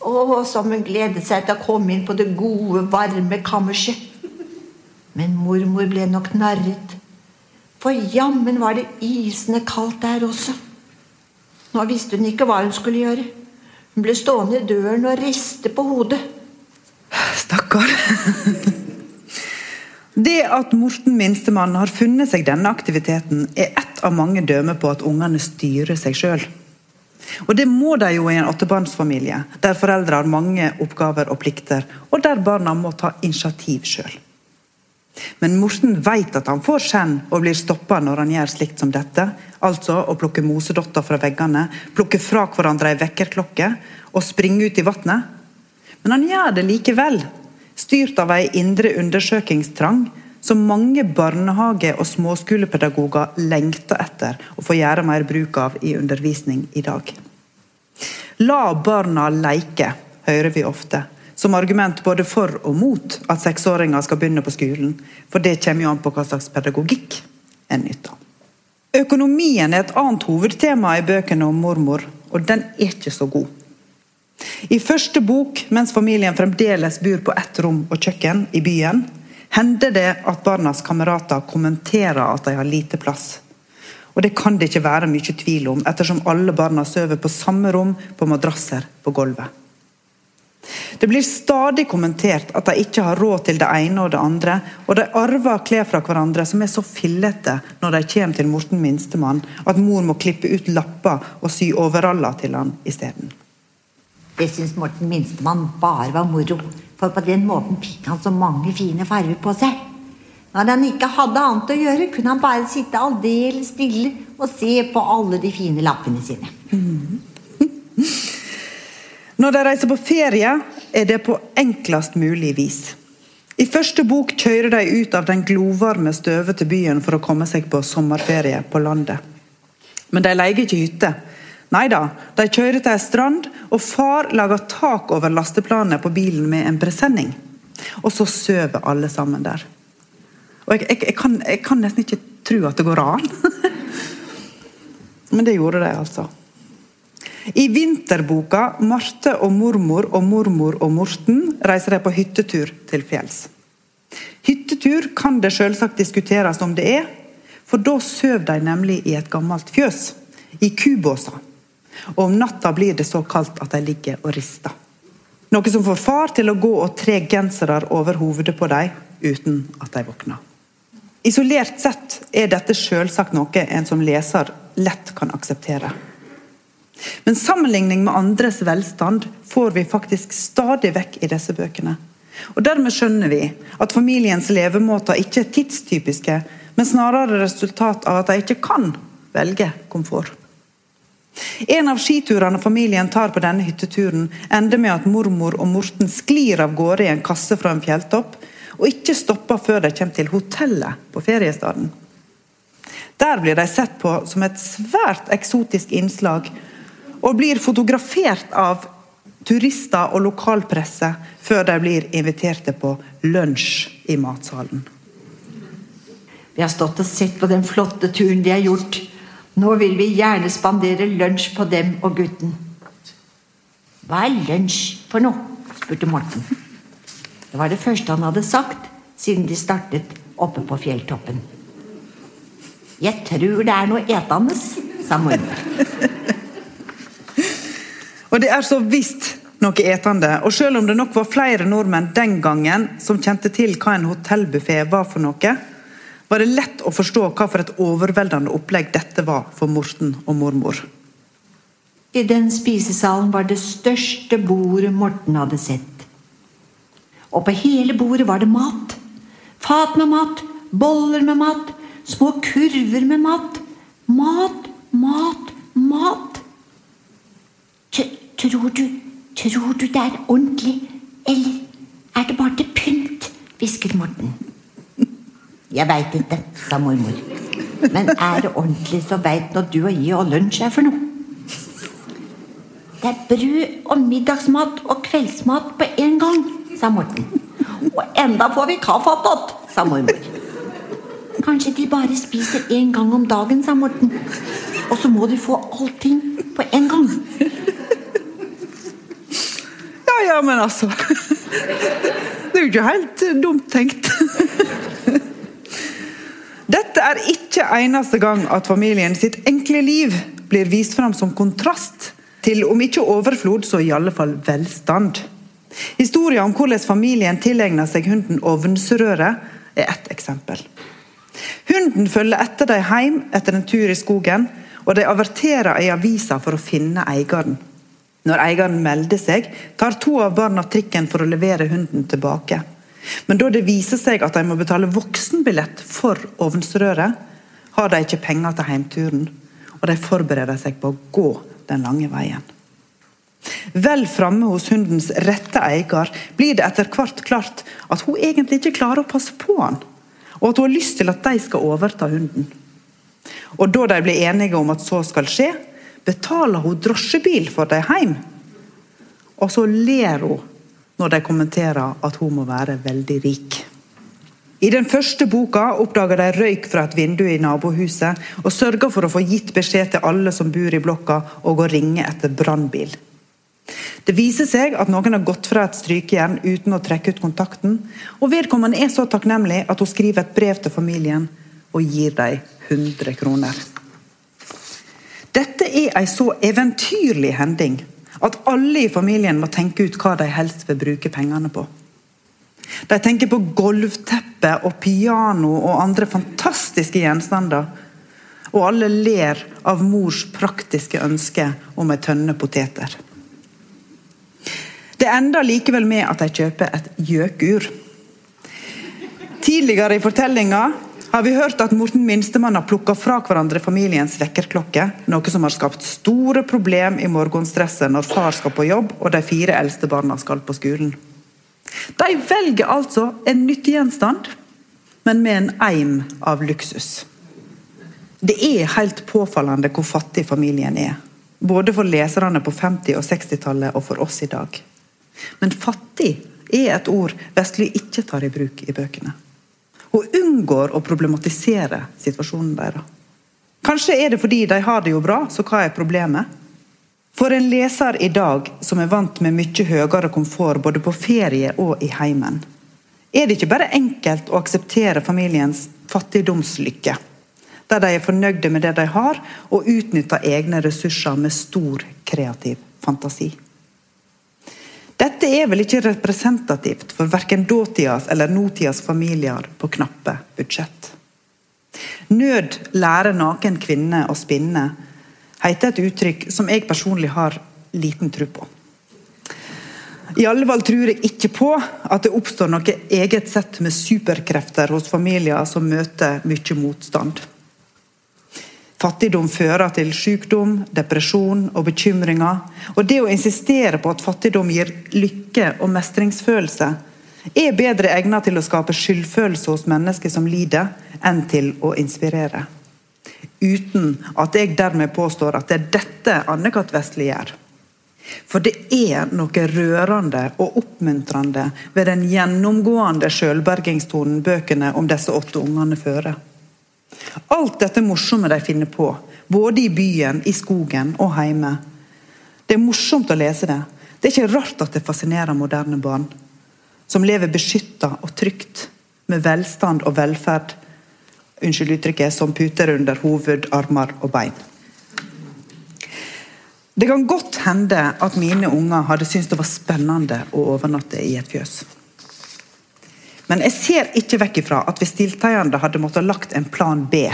Å, som hun gledet seg til å komme inn på det gode, varme kammerset. Men mormor ble nok narret. For jammen var det isende kaldt der også. Nå visste hun ikke hva hun skulle gjøre. Hun ble stående i døren og riste på hodet. Stakkar. Det at Morten Minstemann har funnet seg denne aktiviteten, er ett av mange dømmer på at ungene styrer seg sjøl. Og det må de jo i en åttebarnsfamilie, der foreldre har mange oppgaver og plikter, og der barna må ta initiativ sjøl. Men Morten vet at han får skjenn og blir stoppa når han gjør slikt som dette. Altså å plukke mosedotter fra veggene, plukke fra hverandre ei vekkerklokke og springe ut i vannet. Men han gjør det likevel, styrt av ei indre undersøkingstrang som mange barnehage- og småskolepedagoger lengter etter å få gjøre mer bruk av i undervisning i dag. La barna leke, hører vi ofte som argument både for og mot at seksåringer skal begynne på skolen. For det kommer jo an på hva slags pedagogikk en nytter. Økonomien er et annet hovedtema i bøkene om mormor, og den er ikke så god. I første bok, mens familien fremdeles bor på ett rom og kjøkken i byen, hender det at barnas kamerater kommenterer at de har lite plass. Og Det kan det ikke være mye tvil om, ettersom alle barna sover på samme rom på madrasser på gulvet. Det blir stadig kommentert at de ikke har råd til det ene og det andre, og de arver klær fra hverandre som er så fillete når de kommer til Morten minstemann at mor må klippe ut lapper og sy overaller til han isteden. Det syntes Morten minstemann bare var moro, for på den måten fikk han så mange fine farger på seg. Når han ikke hadde annet å gjøre, kunne han bare sitte aldeles stille og se på alle de fine lappene sine. Når de reiser på ferie, er det på enklest mulig vis. I første bok kjører de ut av den glovarme, støvete byen for å komme seg på sommerferie på landet. Men de leier ikke hytte. Nei da, de kjører til ei strand, og far lager tak over lasteplanet på bilen med en presenning. Og så sover alle sammen der. Og jeg, jeg, jeg, kan, jeg kan nesten ikke tro at det går an. Men det gjorde de, altså. I vinterboka 'Marte og mormor og mormor og Morten' reiser de på hyttetur til fjells. Hyttetur kan det selvsagt diskuteres om det er, for da sover de nemlig i et gammelt fjøs, i kubåser. Og om natta blir det så kaldt at de ligger og rister. Noe som får far til å gå og tre gensere over hovedet på dem uten at de våkner. Isolert sett er dette selvsagt noe en som leser lett kan akseptere. Men sammenligning med andres velstand får vi faktisk stadig vekk i disse bøkene. Og Dermed skjønner vi at familiens levemåter ikke er tidstypiske, men snarere resultat av at de ikke kan velge komfort. En av skiturene familien tar på denne hytteturen, ender med at mormor og Morten sklir av gårde i en kasse fra en fjelltopp, og ikke stopper før de kommer til hotellet på feriestaden. Der blir de sett på som et svært eksotisk innslag og blir fotografert av turister og lokalpresse før de blir inviterte på lunsj i matsalen. Vi har stått og sett på den flotte turen de har gjort. Nå vil vi gjerne spandere lunsj på dem og gutten. Hva er lunsj for noe? spurte Morten. Det var det første han hadde sagt siden de startet oppe på fjelltoppen. Jeg tror det er noe etende, sa mormor. Og det er så visst noe etende. Og selv om det nok var flere nordmenn den gangen som kjente til hva en hotellbuffé var for noe, var det lett å forstå hva for et overveldende opplegg dette var for Morten og mormor. I den spisesalen var det største bordet Morten hadde sett. Og på hele bordet var det mat. Fat med mat, boller med mat, små kurver med mat. Mat, mat, mat. T tror du Tror du det er ordentlig, eller er det bare til pynt? hvisket Morten. Jeg veit ikke, sa mormor. Men er det ordentlig, så veit nå du og jeg og lunsj er for noe. Det er brød og middagsmat og kveldsmat på en gang, sa Morten. Og enda får vi kaffe attåt, sa mormor. Kanskje de bare spiser én gang om dagen, sa Morten. Og så må de få allting på en gang. Ja, ja, men altså Det er jo ikke helt dumt tenkt. Dette er ikke eneste gang at familien sitt enkle liv blir vist fram som kontrast til om ikke overflod, så i alle fall velstand. Historien om hvordan familien tilegner seg hunden ovnsrøret, er ett eksempel. Hunden følger etter dem hjem etter en tur i skogen, og de averterer i avisa for å finne eieren. Når eieren melder seg, tar to av barna trikken for å levere hunden tilbake. Men da det viser seg at de må betale voksenbillett for ovnsrøret, har de ikke penger til heimturen, og de forbereder seg på å gå den lange veien. Vel framme hos hundens rette eier blir det etter hvert klart at hun egentlig ikke klarer å passe på han, og at hun har lyst til at de skal overta hunden. Og Da de blir enige om at så skal skje, betaler hun drosjebil for dem hjem. Og så ler hun når de kommenterer at hun må være veldig rik. I den første boka oppdager de røyk fra et vindu i nabohuset og sørger for å få gitt beskjed til alle som bor i blokka og å ringe etter brannbil. Det viser seg at noen har gått fra et strykejern uten å trekke ut kontakten, og vedkommende er så takknemlig at hun skriver et brev til familien og gir dem 100 kroner. Dette er en så eventyrlig hending at alle i familien må tenke ut hva de helst vil bruke pengene på. De tenker på gulvteppe og piano og andre fantastiske gjenstander. Og alle ler av mors praktiske ønske om ei tønne poteter. Det ender likevel med at de kjøper et gjøkur. Tidligere i fortellinga har vi hørt at Morten Minstemann har plukka fra hverandre familiens vekkerklokke, noe som har skapt store problem i morgenstresset når far skal på jobb og de fire eldste barna skal på skolen. De velger altså en nyttegjenstand, men med en eim av luksus. Det er helt påfallende hvor fattig familien er. Både for leserne på 50- og 60-tallet og for oss i dag. Men fattig er et ord Vestly ikke tar i bruk i bøkene og unngår å problematisere situasjonen deres. Kanskje er det fordi de har det jo bra, så hva er problemet? For en leser i dag som er vant med mye høyere komfort både på ferie og i heimen, er det ikke bare enkelt å akseptere familiens fattigdomslykke, der de er fornøyde med det de har, og utnytter egne ressurser med stor kreativ fantasi. Dette er vel ikke representativt for verken dåtidas eller nåtidas familier på knappe budsjett. Nød lærer naken kvinne å spinne heter et uttrykk som jeg personlig har liten tro på. I alle fall tror jeg ikke på at det oppstår noe eget sett med superkrefter hos familier som møter mye motstand. Fattigdom fører til sykdom, depresjon og bekymringer. Og det å insistere på at fattigdom gir lykke og mestringsfølelse, er bedre egnet til å skape skyldfølelse hos mennesker som lider, enn til å inspirere. Uten at jeg dermed påstår at det er dette Anne-Kat. Vestli gjør. For det er noe rørende og oppmuntrende ved den gjennomgående sjølbergingstonen bøkene om disse åtte ungene fører. Alt dette morsomme de finner på, både i byen, i skogen og hjemme. Det er morsomt å lese det. Det er ikke rart at det fascinerer moderne barn som lever beskytta og trygt, med velstand og velferd unnskyld uttrykket, som puter under hoved, armer og bein. Det kan godt hende at mine unger hadde syntes det var spennende å overnatte i et fjøs. Men jeg ser ikke vekk ifra at hvis tilteiende hadde måttet lagt en plan B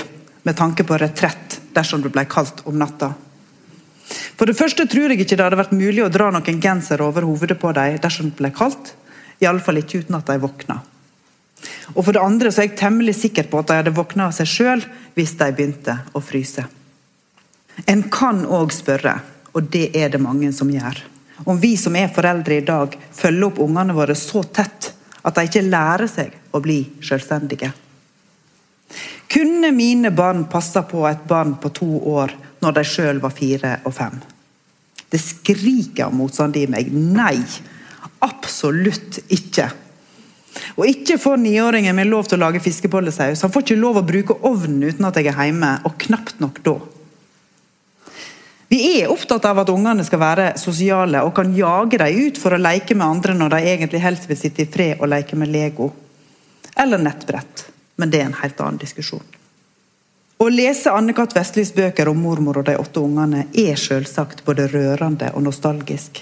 med tanke på retrett dersom det ble kaldt om natta. For det første tror jeg ikke det hadde vært mulig å dra noen genser over hovedet på dem dersom det ble kaldt. Iallfall ikke uten at de våkna. Og for det andre så er jeg temmelig sikker på at de hadde våkna av seg sjøl hvis de begynte å fryse. En kan òg spørre, og det er det mange som gjør, om vi som er foreldre i dag, følger opp ungene våre så tett at de ikke lærer seg å bli selvstendige. Kunne mine barn passa på et barn på to år når de sjøl var fire og fem? Det skriker av motstand i meg. Nei, Absolutt ikke. Og ikke får niåringen min lov til å lage fiskebollesaus. Han får ikke lov å bruke ovnen uten at jeg er hjemme, og knapt nok da. Vi er opptatt av at ungene skal være sosiale og kan jage dem ut for å leke med andre når de egentlig helst vil sitte i fred og leke med Lego. Eller nettbrett. Men det er en helt annen diskusjon. Å lese Anne-Cath. Vestlys bøker om mormor og de åtte ungene er selvsagt både rørende og nostalgisk.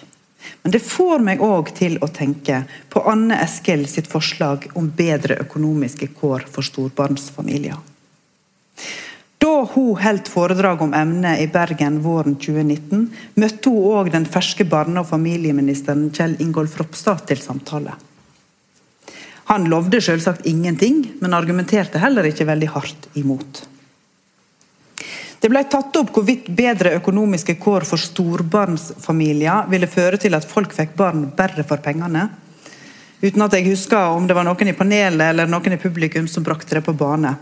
Men det får meg òg til å tenke på Anne Eskil sitt forslag om bedre økonomiske kår for storbarnsfamilier. Da hun holdt foredrag om emnet i Bergen våren 2019, møtte hun òg den ferske barne- og familieministeren Kjell Ingolf Ropstad til samtale. Han lovde selvsagt ingenting, men argumenterte heller ikke veldig hardt imot. Det ble tatt opp hvorvidt bedre økonomiske kår for storbarnsfamilier ville føre til at folk fikk barn bare for pengene. Uten at jeg husker om det var noen i panelet eller noen i publikum som brakte det på bane.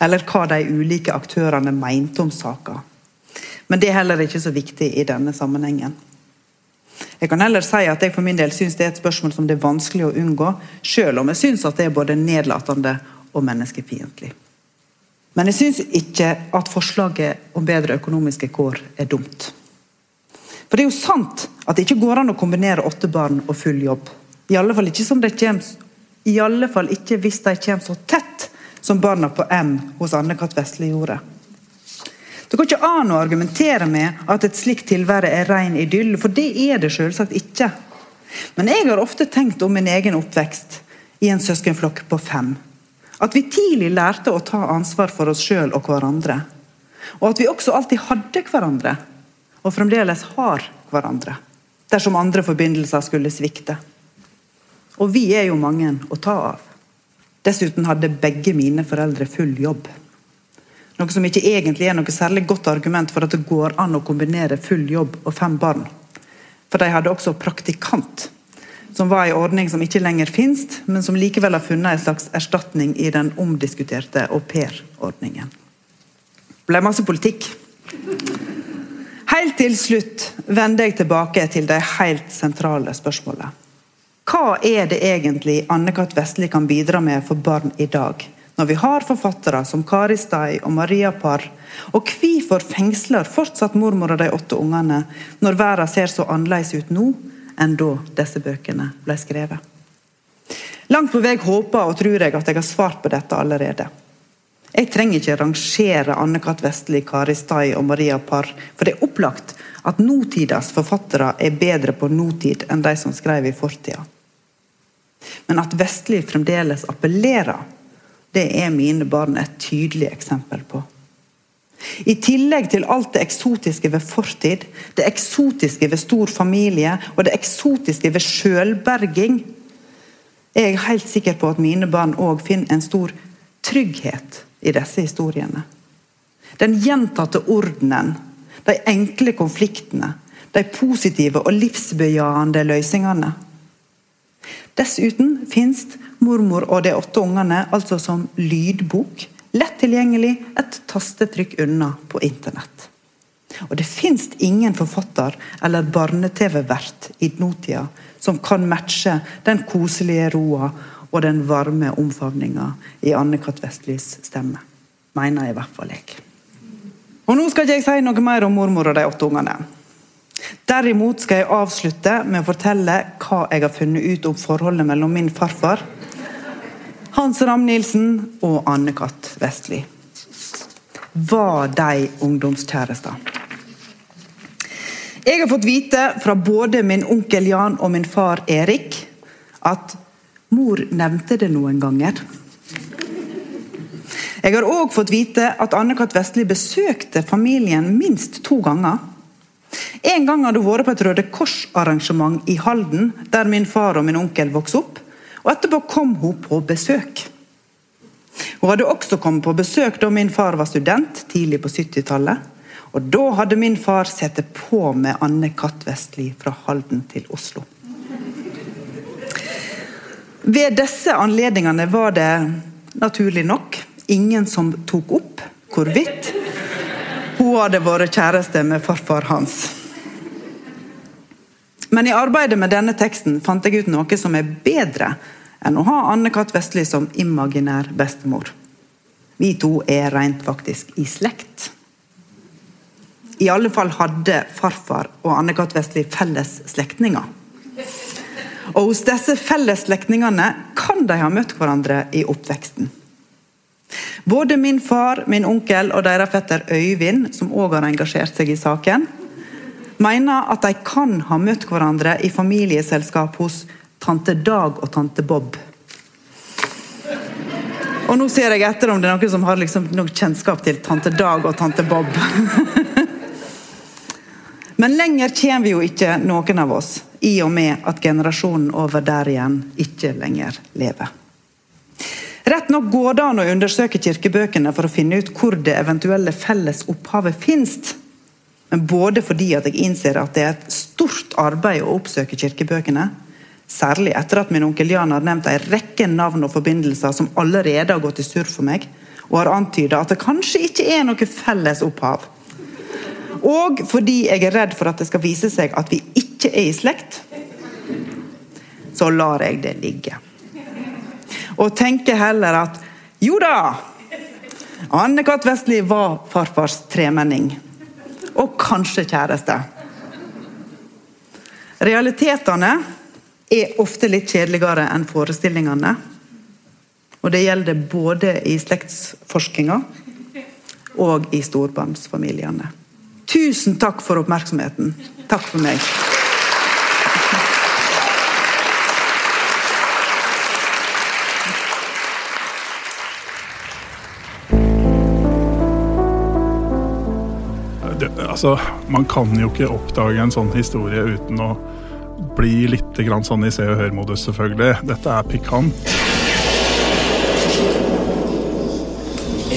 Eller hva de ulike aktørene mente om saka. Men det er heller ikke så viktig i denne sammenhengen. Jeg kan heller si at jeg for min del syns det er et spørsmål som det er vanskelig å unngå, selv om jeg syns at det er både nedlatende og menneskefiendtlig. Men jeg syns ikke at forslaget om bedre økonomiske kår er dumt. For det er jo sant at det ikke går an å kombinere åtte barn og full jobb. I alle fall ikke, kommer, i alle fall ikke hvis de kommer så tett som barna på M hos Anne-Kat. Vesle gjorde. Det går ikke an å argumentere med at et slikt tilvære er ren idyll, for det er det selvsagt ikke. Men jeg har ofte tenkt om min egen oppvekst i en søskenflokk på fem. At vi tidlig lærte å ta ansvar for oss sjøl og hverandre. Og at vi også alltid hadde hverandre, og fremdeles har hverandre. Dersom andre forbindelser skulle svikte. Og vi er jo mange å ta av. Dessuten hadde begge mine foreldre full jobb. Noe som ikke egentlig er noe særlig godt argument for at det går an å kombinere full jobb og fem barn. For de hadde også praktikant som var en ordning som ikke lenger finnes, men som likevel har funnet en slags erstatning i den omdiskuterte aupairordningen. Det ble masse politikk. Helt til slutt vender jeg tilbake til de helt sentrale spørsmålene. Hva er det egentlig Anne-Kat. Vestli kan bidra med for barn i dag, når vi har forfattere som Kari Stai og Maria Parr, og hvorfor fengsler fortsatt mormor og de åtte ungene når verden ser så annerledes ut nå enn da disse bøkene ble skrevet. Langt på vei håper og tror jeg at jeg har svart på dette allerede. Jeg trenger ikke rangere Anne-Kat. Vestli, Kari Stai og Maria Parr, for det er opplagt at nåtidas forfattere er bedre på nåtid enn de som skrev i fortida. Men at Vestli fremdeles appellerer, det er mine barn et tydelig eksempel på. I tillegg til alt det eksotiske ved fortid, det eksotiske ved stor familie og det eksotiske ved sjølberging, er jeg helt sikker på at mine barn òg finner en stor trygghet i disse historiene. Den gjentatte ordenen, de enkle konfliktene, de positive og livsbejaende løsningene. Dessuten fins Mormor og de åtte ungene altså som lydbok, lett tilgjengelig, et tastetrykk unna på internett. Og det fins ingen forfatter eller barne-TV-vert i nåtida som kan matche den koselige roa og den varme omfavninga i Anne-Kat. Vestlis stemme. Mener i hvert fall jeg. Og Nå skal ikke jeg si noe mer om mormor og de åtte ungene. Derimot skal jeg avslutte med å fortelle hva jeg har funnet ut om forholdet mellom min farfar, Hans Ram-Nilsen og Anne-Kat. Vestli. Var de ungdomskjærester? Jeg har fått vite fra både min onkel Jan og min far Erik at mor nevnte det noen ganger. Jeg har òg fått vite at Anne-Kat. Vestli besøkte familien minst to ganger. En gang hadde hun vært på et Røde Kors-arrangement i Halden, der min far og min onkel vokste opp. Og etterpå kom hun på besøk. Hun hadde også kommet på besøk da min far var student, tidlig på 70-tallet. Og da hadde min far sett på med Anne Katt Vestli fra Halden til Oslo. Ved disse anledningene var det naturlig nok ingen som tok opp hvorvidt hun hadde vært kjæreste med farfar hans. Men i arbeidet med denne teksten fant jeg ut noe som er bedre enn å ha Anne-Kat. Vestli som imaginær bestemor. Vi to er rent faktisk i slekt. I alle fall hadde farfar og Anne-Kat. Vestli felles slektninger. Og hos disse felles slektningene kan de ha møtt hverandre i oppveksten. Både min far, min onkel og deres fetter Øyvind, som òg har engasjert seg i saken, mener at de kan ha møtt hverandre i familieselskap hos tante Dag og tante Bob. Og nå ser jeg etter om det er noen som har liksom noe kjennskap til tante Dag og tante Bob. Men lenger kommer vi jo ikke, noen av oss, i og med at generasjonen over der igjen ikke lenger lever. Rett nok går det an å undersøke kirkebøkene for å finne ut hvor det eventuelle felles opphavet fins. Men både fordi at jeg innser at det er et stort arbeid å oppsøke kirkebøkene, særlig etter at min onkel Jan har nevnt en rekke navn og forbindelser som allerede har gått i surr for meg, og har antyda at det kanskje ikke er noe felles opphav. Og fordi jeg er redd for at det skal vise seg at vi ikke er i slekt, så lar jeg det ligge og tenker heller at jo da, Anne-Kat. Vestli var farfars tremenning. Og kanskje kjæreste. Realitetene er ofte litt kjedeligere enn forestillingene. Og det gjelder både i slektsforskninga og i storbarnsfamiliene. Tusen takk for oppmerksomheten. Takk for meg. Altså, Man kan jo ikke oppdage en sånn historie uten å bli litt grann sånn i se og hør-modus, selvfølgelig. Dette er pikant.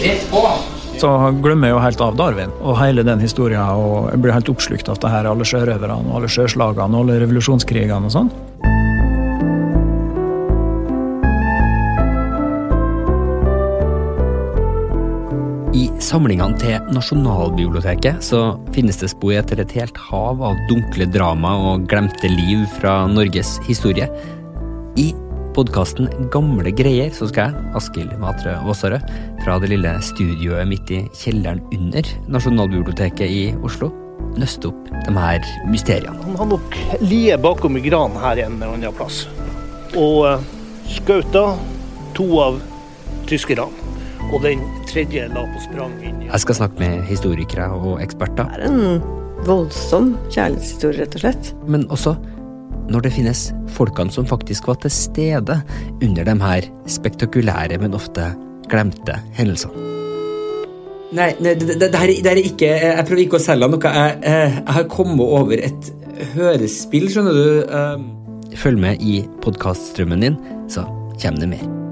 Rett på! Så glemmer jeg jo helt av Darwin og hele den historien. og Jeg blir helt oppslukt av det her, alle sjørøverne og alle sjøslagene og alle revolusjonskrigene og sånn. Samlingene til Nasjonalbiblioteket så finnes det spor etter et helt hav av dunkle drama og glemte liv fra Norges historie. I podkasten Gamle greier så skal jeg, Askild Matre Aasarød, fra det lille studioet midt i kjelleren under Nasjonalbiblioteket i Oslo, nøste opp de her mysteriene. Han har nok lie bakom i granen her en eller annen plass. Og uh, skauta to av tyskerne. Og den tredje la på sprang inn i Jeg skal snakke med historikere og eksperter. Det er en voldsom kjærlighetshistorie, rett og slett. Men også når det finnes folkene som faktisk var til stede under de her spektakulære, men ofte glemte hendelsene. Nei, nei det, det, det, her, det, er ikke Jeg prøver ikke å selge noe. Jeg, jeg, har kommet over et hørespill, skjønner du. Følg med i podkaststrømmen din, så kommer det mer.